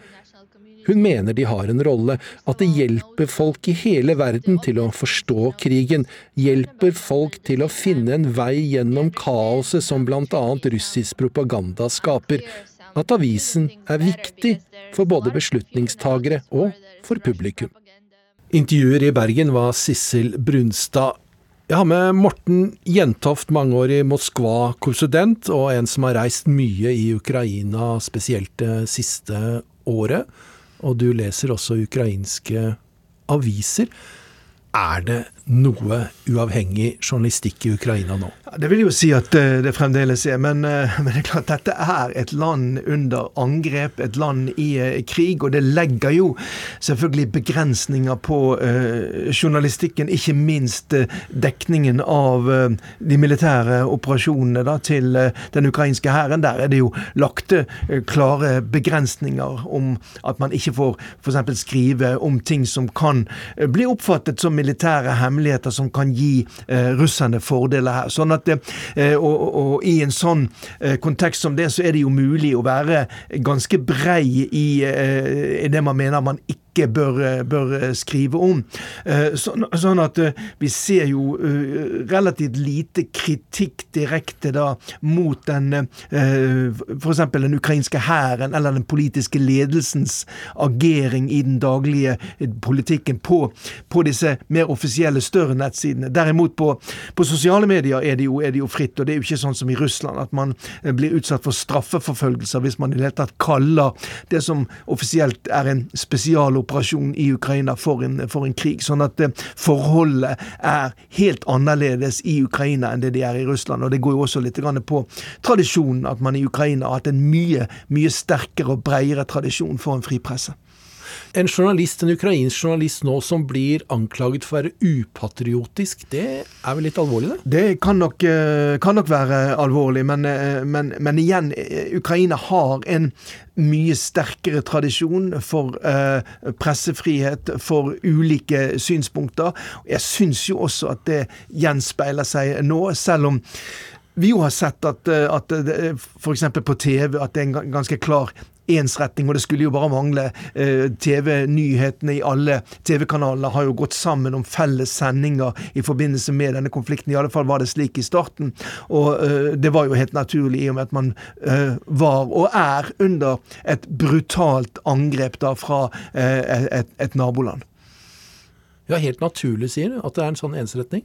Hun mener de har en rolle, at det hjelper folk i hele verden til å forstå krigen, hjelper folk til å finne en vei gjennom kaoset som annet russisk propaganda skaper at avisen er viktig for både beslutningstagere og for publikum. Intervjuer i Bergen var Sissel Brunstad. Jeg har med Morten Jentoft, mangeårig Moskva-korrespondent, og en som har reist mye i Ukraina, spesielt det siste året. Og du leser også ukrainske aviser. Er det noe uavhengig journalistikk i Ukraina nå? Det vil jo si at eh, det fremdeles er, men, eh, men, det er klart dette er et land under angrep, et land i eh, krig, og det legger jo selvfølgelig begrensninger på uh, journalistikken, ikke minst uh, dekningen av uh, de militære operasjonene da, til den ukrainske hæren. Der er det jo lagt klare begrensninger om at man ikke får f.eks. skrive om ting som kan bli oppfattet som militære hemmeligheter hemmeligheter som kan gi eh, russerne fordeler her. Sånn at, eh, og, og, I en sånn eh, kontekst som det, så er det jo mulig å være ganske brei i, eh, i det man mener man ikke ikke bør, bør skrive om. Sånn, sånn, at eh, vi ser jo eh, relativt lite kritikk direkte da mot den f.eks. den ukrainske hæren eller den politiske ledelsens agering i den daglige politikken på, på disse mer offisielle, større nettsidene. Derimot på, på sosiale medier er det, jo, er det, jo, fritt, og det er jo ikke sånn som i Russland at man blir utsatt for straffeforfølgelser hvis man i det hele tatt kaller det som offisielt er en spesialoperasjon operasjon i Ukraina for en, for en krig. Sånn at forholdet er helt annerledes i Ukraina enn det de er i Russland. Og det går jo også litt på tradisjonen at man i Ukraina har hatt en mye, mye sterkere og bredere tradisjon for en fri presse. En journalist, en ukrainsk journalist nå som blir anklaget for å være upatriotisk, det er vel litt alvorlig, det? Det kan nok, eh, kan nok være alvorlig, men, eh, men, men, igjen, eh, Ukraina har en mye sterkere tradisjon for eh, pressefrihet, for ulike synspunkter. Jeg syns jo også at det gjenspeiler seg nå, selv om vi jo har sett at, at f.eks. på TV at det er en ganske klar ensretting, og det skulle jo bare mangle. Eh, TV-nyhetene i alle TV-kanalene har jo gått sammen om felles sendinger i forbindelse med denne konflikten. I alle fall var det slik i starten. Og eh, det var jo helt naturlig i og med at man eh, var og er under et brutalt angrep da fra et, et naboland. Ja, helt naturlig, sier du, at det er en sånn ensretning?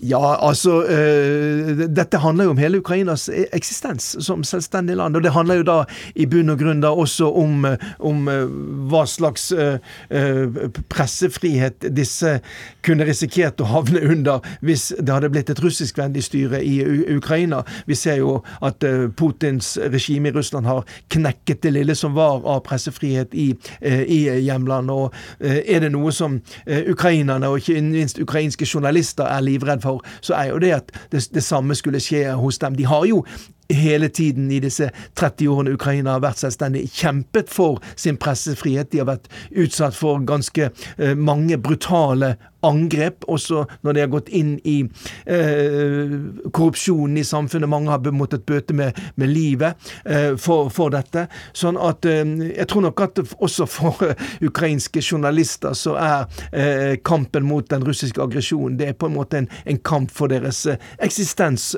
Ja, altså uh, Dette handler jo om hele Ukrainas eksistens som selvstendig land. Og det handler jo da i bunn og grunn da også om, om uh, hva slags uh, pressefrihet disse kunne risikert å havne under hvis det hadde blitt et russiskvennlig styre i Ukraina. Vi ser jo at Putins regime i Russland har knekket det lille som var av pressefrihet i, i hjemlandet. Og er det noe som ukrainerne, og ikke minst ukrainske journalister, er livredd for, så er jo det at det, det samme skulle skje hos dem. De har jo hele tiden i disse 30 årene Ukraina har vært selvstendig, kjempet for sin pressefrihet. De har vært utsatt for ganske eh, mange brutale angrep, også når de har gått inn i eh, korrupsjonen i samfunnet. Mange har måttet bøte med, med livet eh, for, for, dette. Sånn at eh, jeg tror nok at også for ukrainske journalister så er eh, kampen mot den russiske aggresjonen det er på en måte en, en kamp for deres eksistens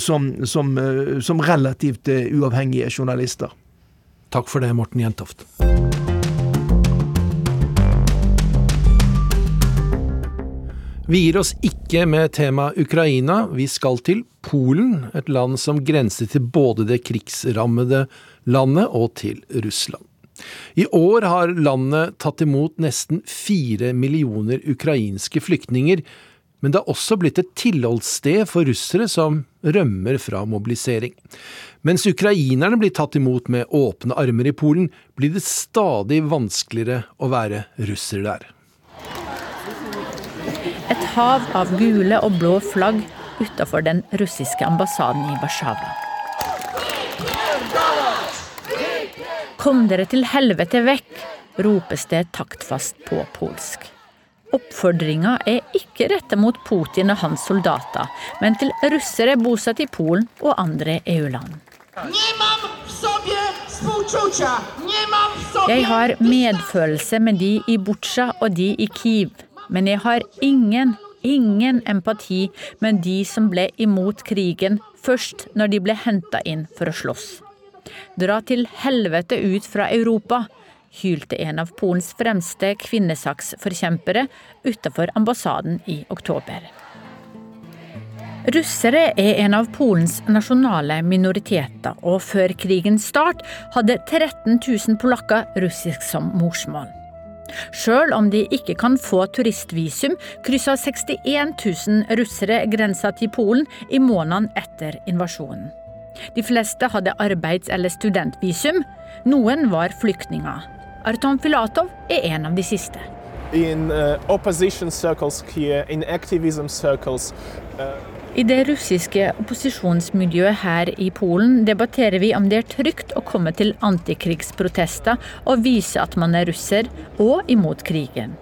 som, som, som relativt uavhengige journalister. Takk for det, Morten Jentoft. Vi gir oss ikke med temaet Ukraina, vi skal til Polen, et land som grenser til både det krigsrammede landet og til Russland. I år har landet tatt imot nesten fire millioner ukrainske flyktninger, men det har også blitt et tilholdssted for russere som rømmer fra mobilisering. Mens ukrainerne blir tatt imot med åpne armer i Polen, blir det stadig vanskeligere å være russer der. Et hav av gule og blå flagg utafor den russiske ambassaden i Warszawa. Kom dere til helvete vekk, ropes det taktfast på polsk. Oppfordringa er ikke retta mot Putin og hans soldater, men til russere bosatt i Polen og andre EU-land. Jeg har medfølelse med de i Butsja og de i Kiev. Men jeg har ingen, ingen empati med de som ble imot krigen først når de ble henta inn for å slåss. Dra til helvete ut fra Europa, hylte en av Polens fremste kvinnesaksforkjempere utenfor ambassaden i oktober. Russere er en av Polens nasjonale minoriteter, og før krigens start hadde 13 000 polakker russisk som morsmål. Sjøl om de ikke kan få turistvisum, kryssa 61 000 russere grensa til Polen i månedene etter invasjonen. De fleste hadde arbeids- eller studentvisum. Noen var flyktninger. Arton Filatov er en av de siste. In uh, here, in circles, uh i det russiske opposisjonsmiljøet her i Polen debatterer vi om det er trygt å komme til antikrigsprotester og vise at man er russer, og imot krigen.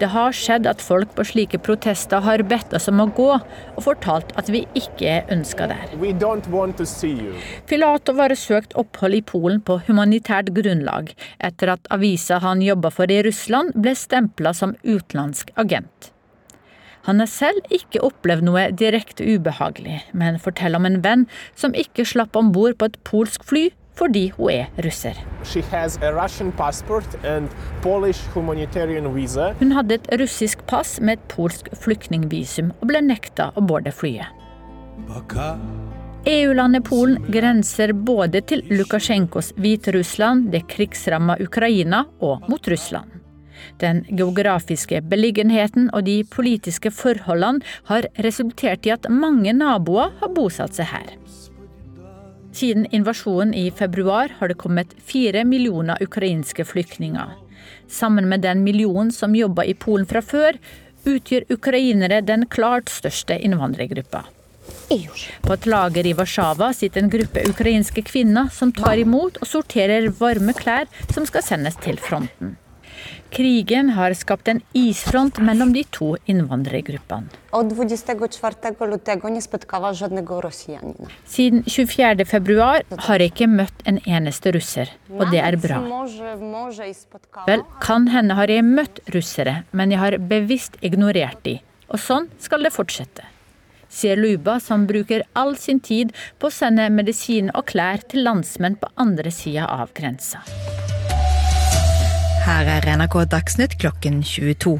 Det har skjedd at folk på slike protester har bedt oss om å gå, og fortalt at vi ikke er ønska der. Filatov har søkt opphold i Polen på humanitært grunnlag, etter at avisa han jobba for i Russland ble stempla som utenlandsk agent. Han har selv ikke opplevd noe direkte ubehagelig, men forteller om en venn som ikke slapp om bord på et polsk fly fordi hun er russer. Hun hadde et russisk pass med et polsk flyktningvisum og ble nekta å borde flyet. EU-landet Polen grenser både til Lukasjenkos Hviterussland, det krigsramma Ukraina og mot Russland. Den geografiske beliggenheten og de politiske forholdene har resultert i at mange naboer har bosatt seg her. Siden invasjonen i februar har det kommet fire millioner ukrainske flyktninger. Sammen med den millionen som jobber i Polen fra før, utgjør ukrainere den klart største innvandrergruppa. På et lager i Warszawa sitter en gruppe ukrainske kvinner som tar imot og sorterer varme klær som skal sendes til fronten. Krigen har skapt en isfront mellom de to innvandrergruppene. Siden 24. februar har jeg ikke møtt en eneste russer, og det er bra. Vel, kan hende har jeg møtt russere, men jeg har bevisst ignorert de. Og sånn skal det fortsette. Sier Luba, som bruker all sin tid på å sende medisin og klær til landsmenn på andre sida av grensa. Her er NRK Dagsnytt klokken 22.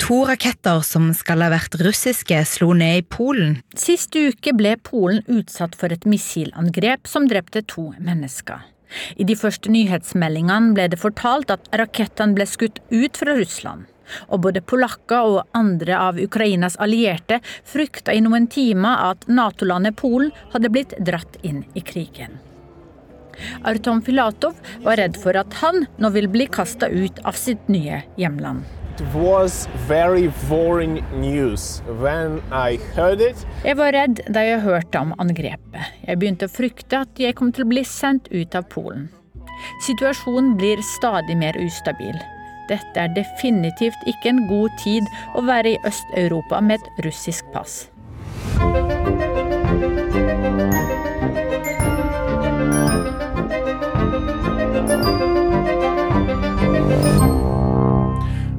To raketter som skal ha vært russiske, slo ned i Polen. Sist uke ble Polen utsatt for et missilangrep som drepte to mennesker. I de første nyhetsmeldingene ble det fortalt at rakettene ble skutt ut fra Russland. Og både polakker og andre av Ukrainas allierte frykta i noen timer at Nato-landet Polen hadde blitt dratt inn i krigen. Artom Filatov var redd for at han nå vil bli kasta ut av sitt nye hjemland. Jeg var redd da jeg hørte om angrepet. Jeg begynte å frykte at jeg kom til å bli sendt ut av Polen. Situasjonen blir stadig mer ustabil. Dette er definitivt ikke en god tid å være i Øst-Europa med et russisk pass.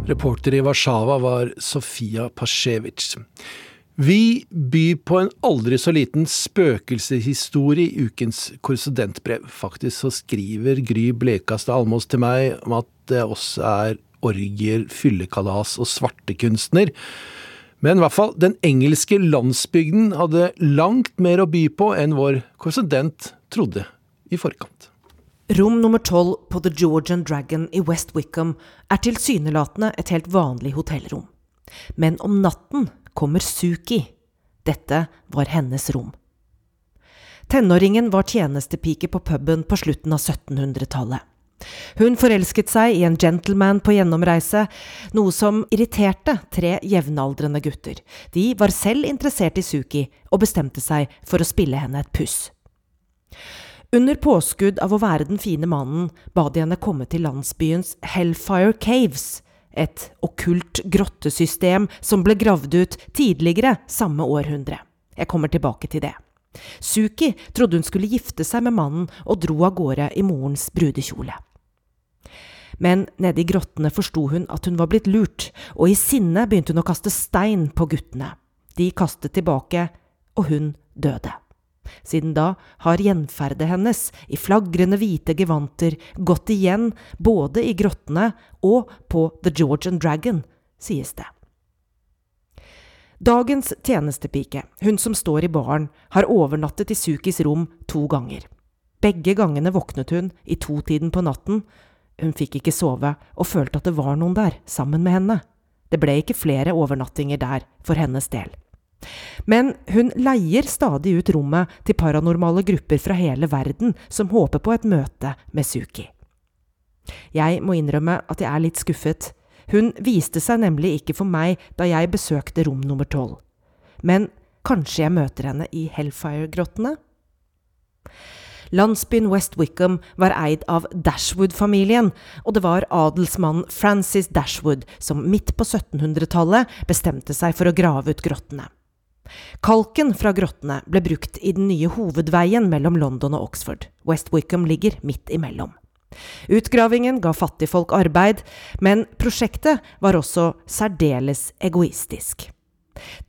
Reporter i Warszawa var Sofia Pasjevic. Vi byr på en aldri så liten spøkelseshistorie i ukens korrespondentbrev. Faktisk så skriver Gry Blekastad Almås til meg om at det også er orgier, fyllekalas og svartekunstner. Men i hvert fall, den engelske landsbygden hadde langt mer å by på enn vår korrespondent trodde i forkant. Rom nummer tolv på The Georgian Dragon i West Wickham er tilsynelatende et helt vanlig hotellrom. Men om natten kommer Suki. Dette var hennes rom. Tenåringen var tjenestepike på puben på slutten av 1700-tallet. Hun forelsket seg i en gentleman på gjennomreise, noe som irriterte tre jevnaldrende gutter. De var selv interessert i Suki og bestemte seg for å spille henne et puss. Under påskudd av å være den fine mannen ba de henne komme til landsbyens Hellfire Caves, et okkult grottesystem som ble gravd ut tidligere samme århundre. Jeg kommer tilbake til det. Suki trodde hun skulle gifte seg med mannen og dro av gårde i morens brudekjole. Men nede i grottene forsto hun at hun var blitt lurt, og i sinne begynte hun å kaste stein på guttene. De kastet tilbake, og hun døde. Siden da har gjenferdet hennes, i flagrende hvite gevanter, gått igjen både i grottene og på The Georgian Dragon, sies det. Dagens tjenestepike, hun som står i baren, har overnattet i Sukis rom to ganger. Begge gangene våknet hun i totiden på natten. Hun fikk ikke sove og følte at det var noen der, sammen med henne. Det ble ikke flere overnattinger der for hennes del. Men hun leier stadig ut rommet til paranormale grupper fra hele verden som håper på et møte med Suki. Jeg må innrømme at jeg er litt skuffet. Hun viste seg nemlig ikke for meg da jeg besøkte rom nummer tolv. Men kanskje jeg møter henne i Hellfire-grottene? Landsbyen West Wickham var eid av Dashwood-familien, og det var adelsmannen Francis Dashwood som midt på 1700-tallet bestemte seg for å grave ut grottene. Kalken fra grottene ble brukt i den nye hovedveien mellom London og Oxford. West Wickham ligger midt imellom. Utgravingen ga fattigfolk arbeid, men prosjektet var også særdeles egoistisk.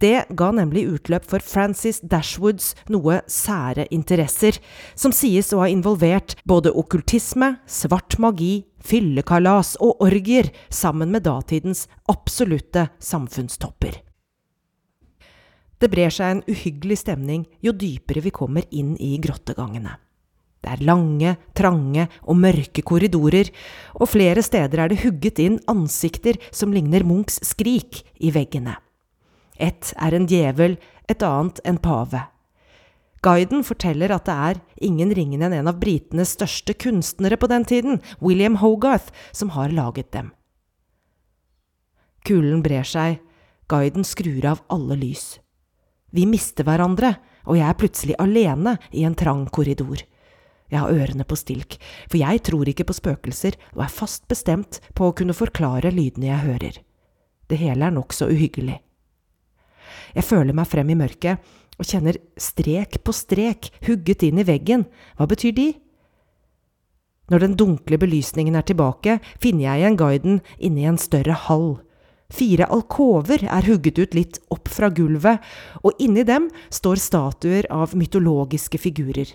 Det ga nemlig utløp for Francis Dashwoods noe sære interesser, som sies å ha involvert både okkultisme, svart magi, fyllekalas og orgier sammen med datidens absolutte samfunnstopper. Det brer seg en uhyggelig stemning jo dypere vi kommer inn i grottegangene. Det er lange, trange og mørke korridorer, og flere steder er det hugget inn ansikter som ligner Munchs skrik i veggene. Ett er en djevel, et annet en pave. Guiden forteller at det er ingen ringende enn en av britenes største kunstnere på den tiden, William Hogarth, som har laget dem. Kulden brer seg, guiden skrur av alle lys. Vi mister hverandre, og jeg er plutselig alene i en trang korridor. Jeg har ørene på stilk, for jeg tror ikke på spøkelser og er fast bestemt på å kunne forklare lydene jeg hører. Det hele er nokså uhyggelig. Jeg føler meg frem i mørket og kjenner strek på strek hugget inn i veggen. Hva betyr de? Når den dunkle belysningen er tilbake, finner jeg igjen guiden inne i en større hall. Fire alkover er hugget ut litt opp fra gulvet, og inni dem står statuer av mytologiske figurer.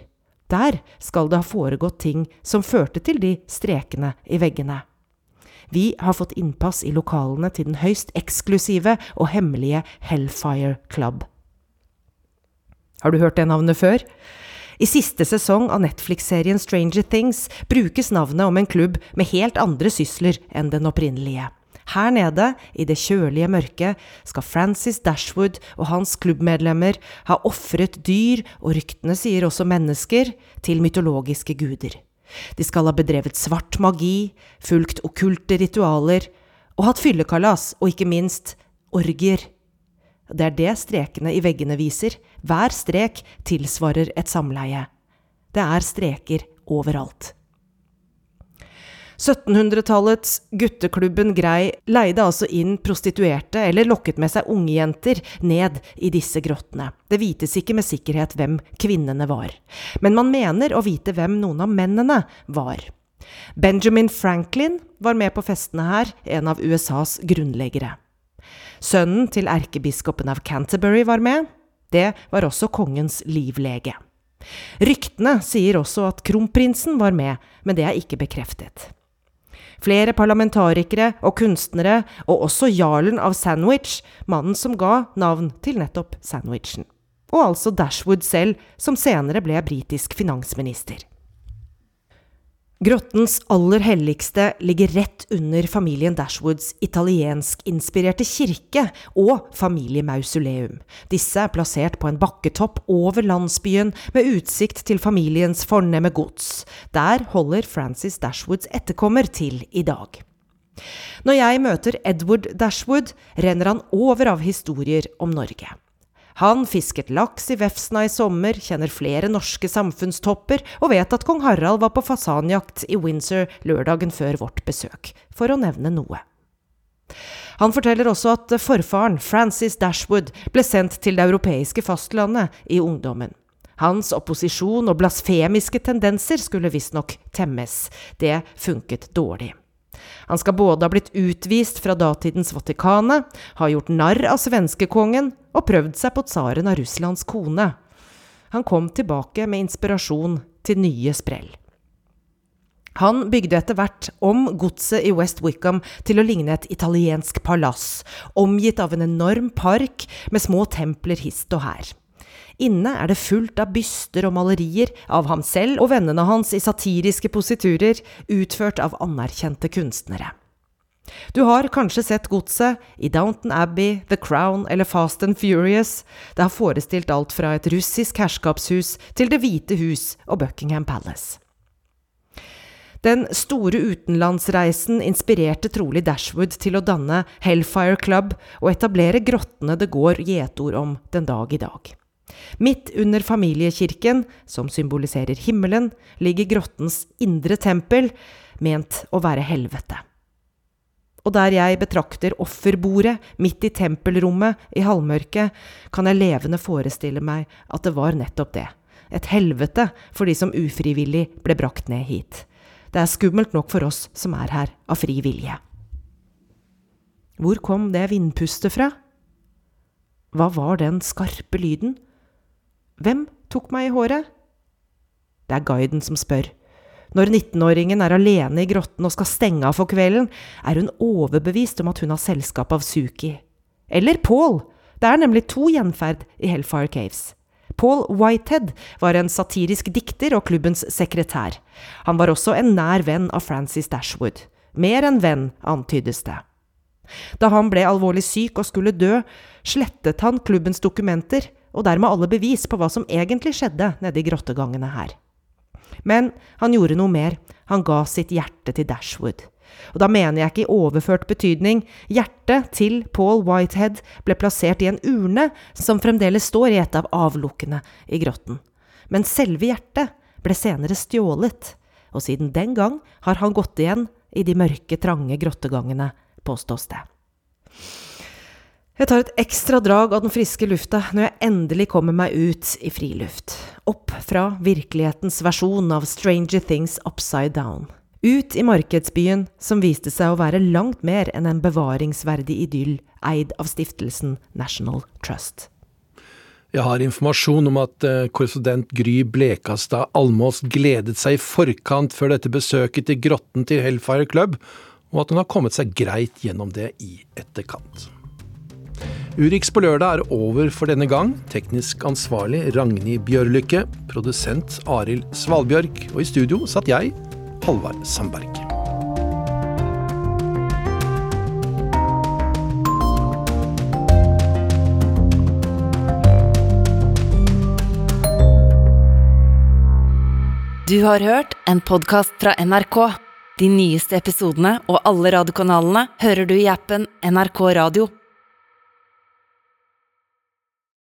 Der skal det ha foregått ting som førte til de strekene i veggene. Vi har fått innpass i lokalene til den høyst eksklusive og hemmelige Hellfire Club. Har du hørt det navnet før? I siste sesong av Netflix-serien Stranger Things brukes navnet om en klubb med helt andre sysler enn den opprinnelige. Her nede, i det kjølige mørket, skal Francis Dashwood og hans klubbmedlemmer ha ofret dyr, og ryktene sier også mennesker, til mytologiske guder. De skal ha bedrevet svart magi, fulgt okkulte ritualer, og hatt fyllekalas, og ikke minst orgier. Det er det strekene i veggene viser. Hver strek tilsvarer et samleie. Det er streker overalt. 1700-tallets gutteklubben Grei leide altså inn prostituerte, eller lokket med seg unge jenter, ned i disse grottene. Det vites ikke med sikkerhet hvem kvinnene var, men man mener å vite hvem noen av mennene var. Benjamin Franklin var med på festene her, en av USAs grunnleggere. Sønnen til erkebiskopen av Canterbury var med. Det var også kongens livlege. Ryktene sier også at kronprinsen var med, men det er ikke bekreftet. Flere parlamentarikere og kunstnere, og også jarlen av Sandwich, mannen som ga navn til nettopp sandwichen. Og altså Dashwood selv, som senere ble britisk finansminister. Grottens aller helligste ligger rett under familien Dashwoods italienskinspirerte kirke og familiemausoleum. Disse er plassert på en bakketopp over landsbyen med utsikt til familiens fornemme gods. Der holder Francis Dashwoods etterkommer til i dag. Når jeg møter Edward Dashwood, renner han over av historier om Norge. Han fisket laks i Vefsna i sommer, kjenner flere norske samfunnstopper og vet at kong Harald var på fasanjakt i Windsor lørdagen før vårt besøk, for å nevne noe. Han forteller også at forfaren, Francis Dashwood, ble sendt til det europeiske fastlandet i ungdommen. Hans opposisjon og blasfemiske tendenser skulle visstnok temmes. Det funket dårlig. Han skal både ha blitt utvist fra datidens Vatikanet, ha gjort narr av svenskekongen og prøvd seg på tsaren av Russlands kone. Han kom tilbake med inspirasjon til nye sprell. Han bygde etter hvert om godset i West Wickham til å ligne et italiensk palass, omgitt av en enorm park med små templer hist og her. Inne er det fullt av byster og malerier av ham selv og vennene hans i satiriske positurer, utført av anerkjente kunstnere. Du har kanskje sett godset i Downton Abbey, The Crown eller Fast and Furious. Det har forestilt alt fra et russisk herskapshus til Det hvite hus og Buckingham Palace. Den store utenlandsreisen inspirerte trolig Dashwood til å danne Hellfire Club og etablere grottene det går gjetord om den dag i dag. Midt under familiekirken, som symboliserer himmelen, ligger grottens indre tempel, ment å være helvete. Og der jeg betrakter offerbordet midt i tempelrommet i halvmørket, kan jeg levende forestille meg at det var nettopp det, et helvete for de som ufrivillig ble brakt ned hit. Det er skummelt nok for oss som er her av fri vilje. Hvor kom det vindpustet fra? Hva var den skarpe lyden? Hvem tok meg i håret? Det er guiden som spør. Når 19-åringen er alene i grotten og skal stenge av for kvelden, er hun overbevist om at hun har selskap av Suki. Eller Paul, Det er nemlig to gjenferd i Hellfire Caves. Paul Whitehead var en satirisk dikter og klubbens sekretær. Han var også en nær venn av Francis Dashwood. Mer enn venn, antydes det. Da han ble alvorlig syk og skulle dø, slettet han klubbens dokumenter, og dermed alle bevis på hva som egentlig skjedde nede i grottegangene her. Men han gjorde noe mer, han ga sitt hjerte til Dashwood. Og da mener jeg ikke i overført betydning. Hjertet til Paul Whitehead ble plassert i en urne som fremdeles står i et av avlukkene i grotten. Men selve hjertet ble senere stjålet, og siden den gang har han gått igjen i de mørke, trange grottegangene, påstås det. Jeg tar et ekstra drag av den friske lufta når jeg endelig kommer meg ut i friluft. Opp fra virkelighetens versjon av Stranger Things Upside Down. Ut i markedsbyen, som viste seg å være langt mer enn en bevaringsverdig idyll eid av stiftelsen National Trust. Jeg har informasjon om at eh, korrespondent Gry Blekastad Almås gledet seg i forkant før dette besøket til grotten til Hellfire Club, og at hun har kommet seg greit gjennom det i etterkant. Urix på lørdag er over for denne gang. Teknisk ansvarlig Ragnhild Bjørlykke, produsent Arild Svalbjørk, og i studio satt jeg, Halvard Sandberg. Du har hørt en podkast fra NRK. De nyeste episodene og alle radiokanalene hører du i appen NRK Radio.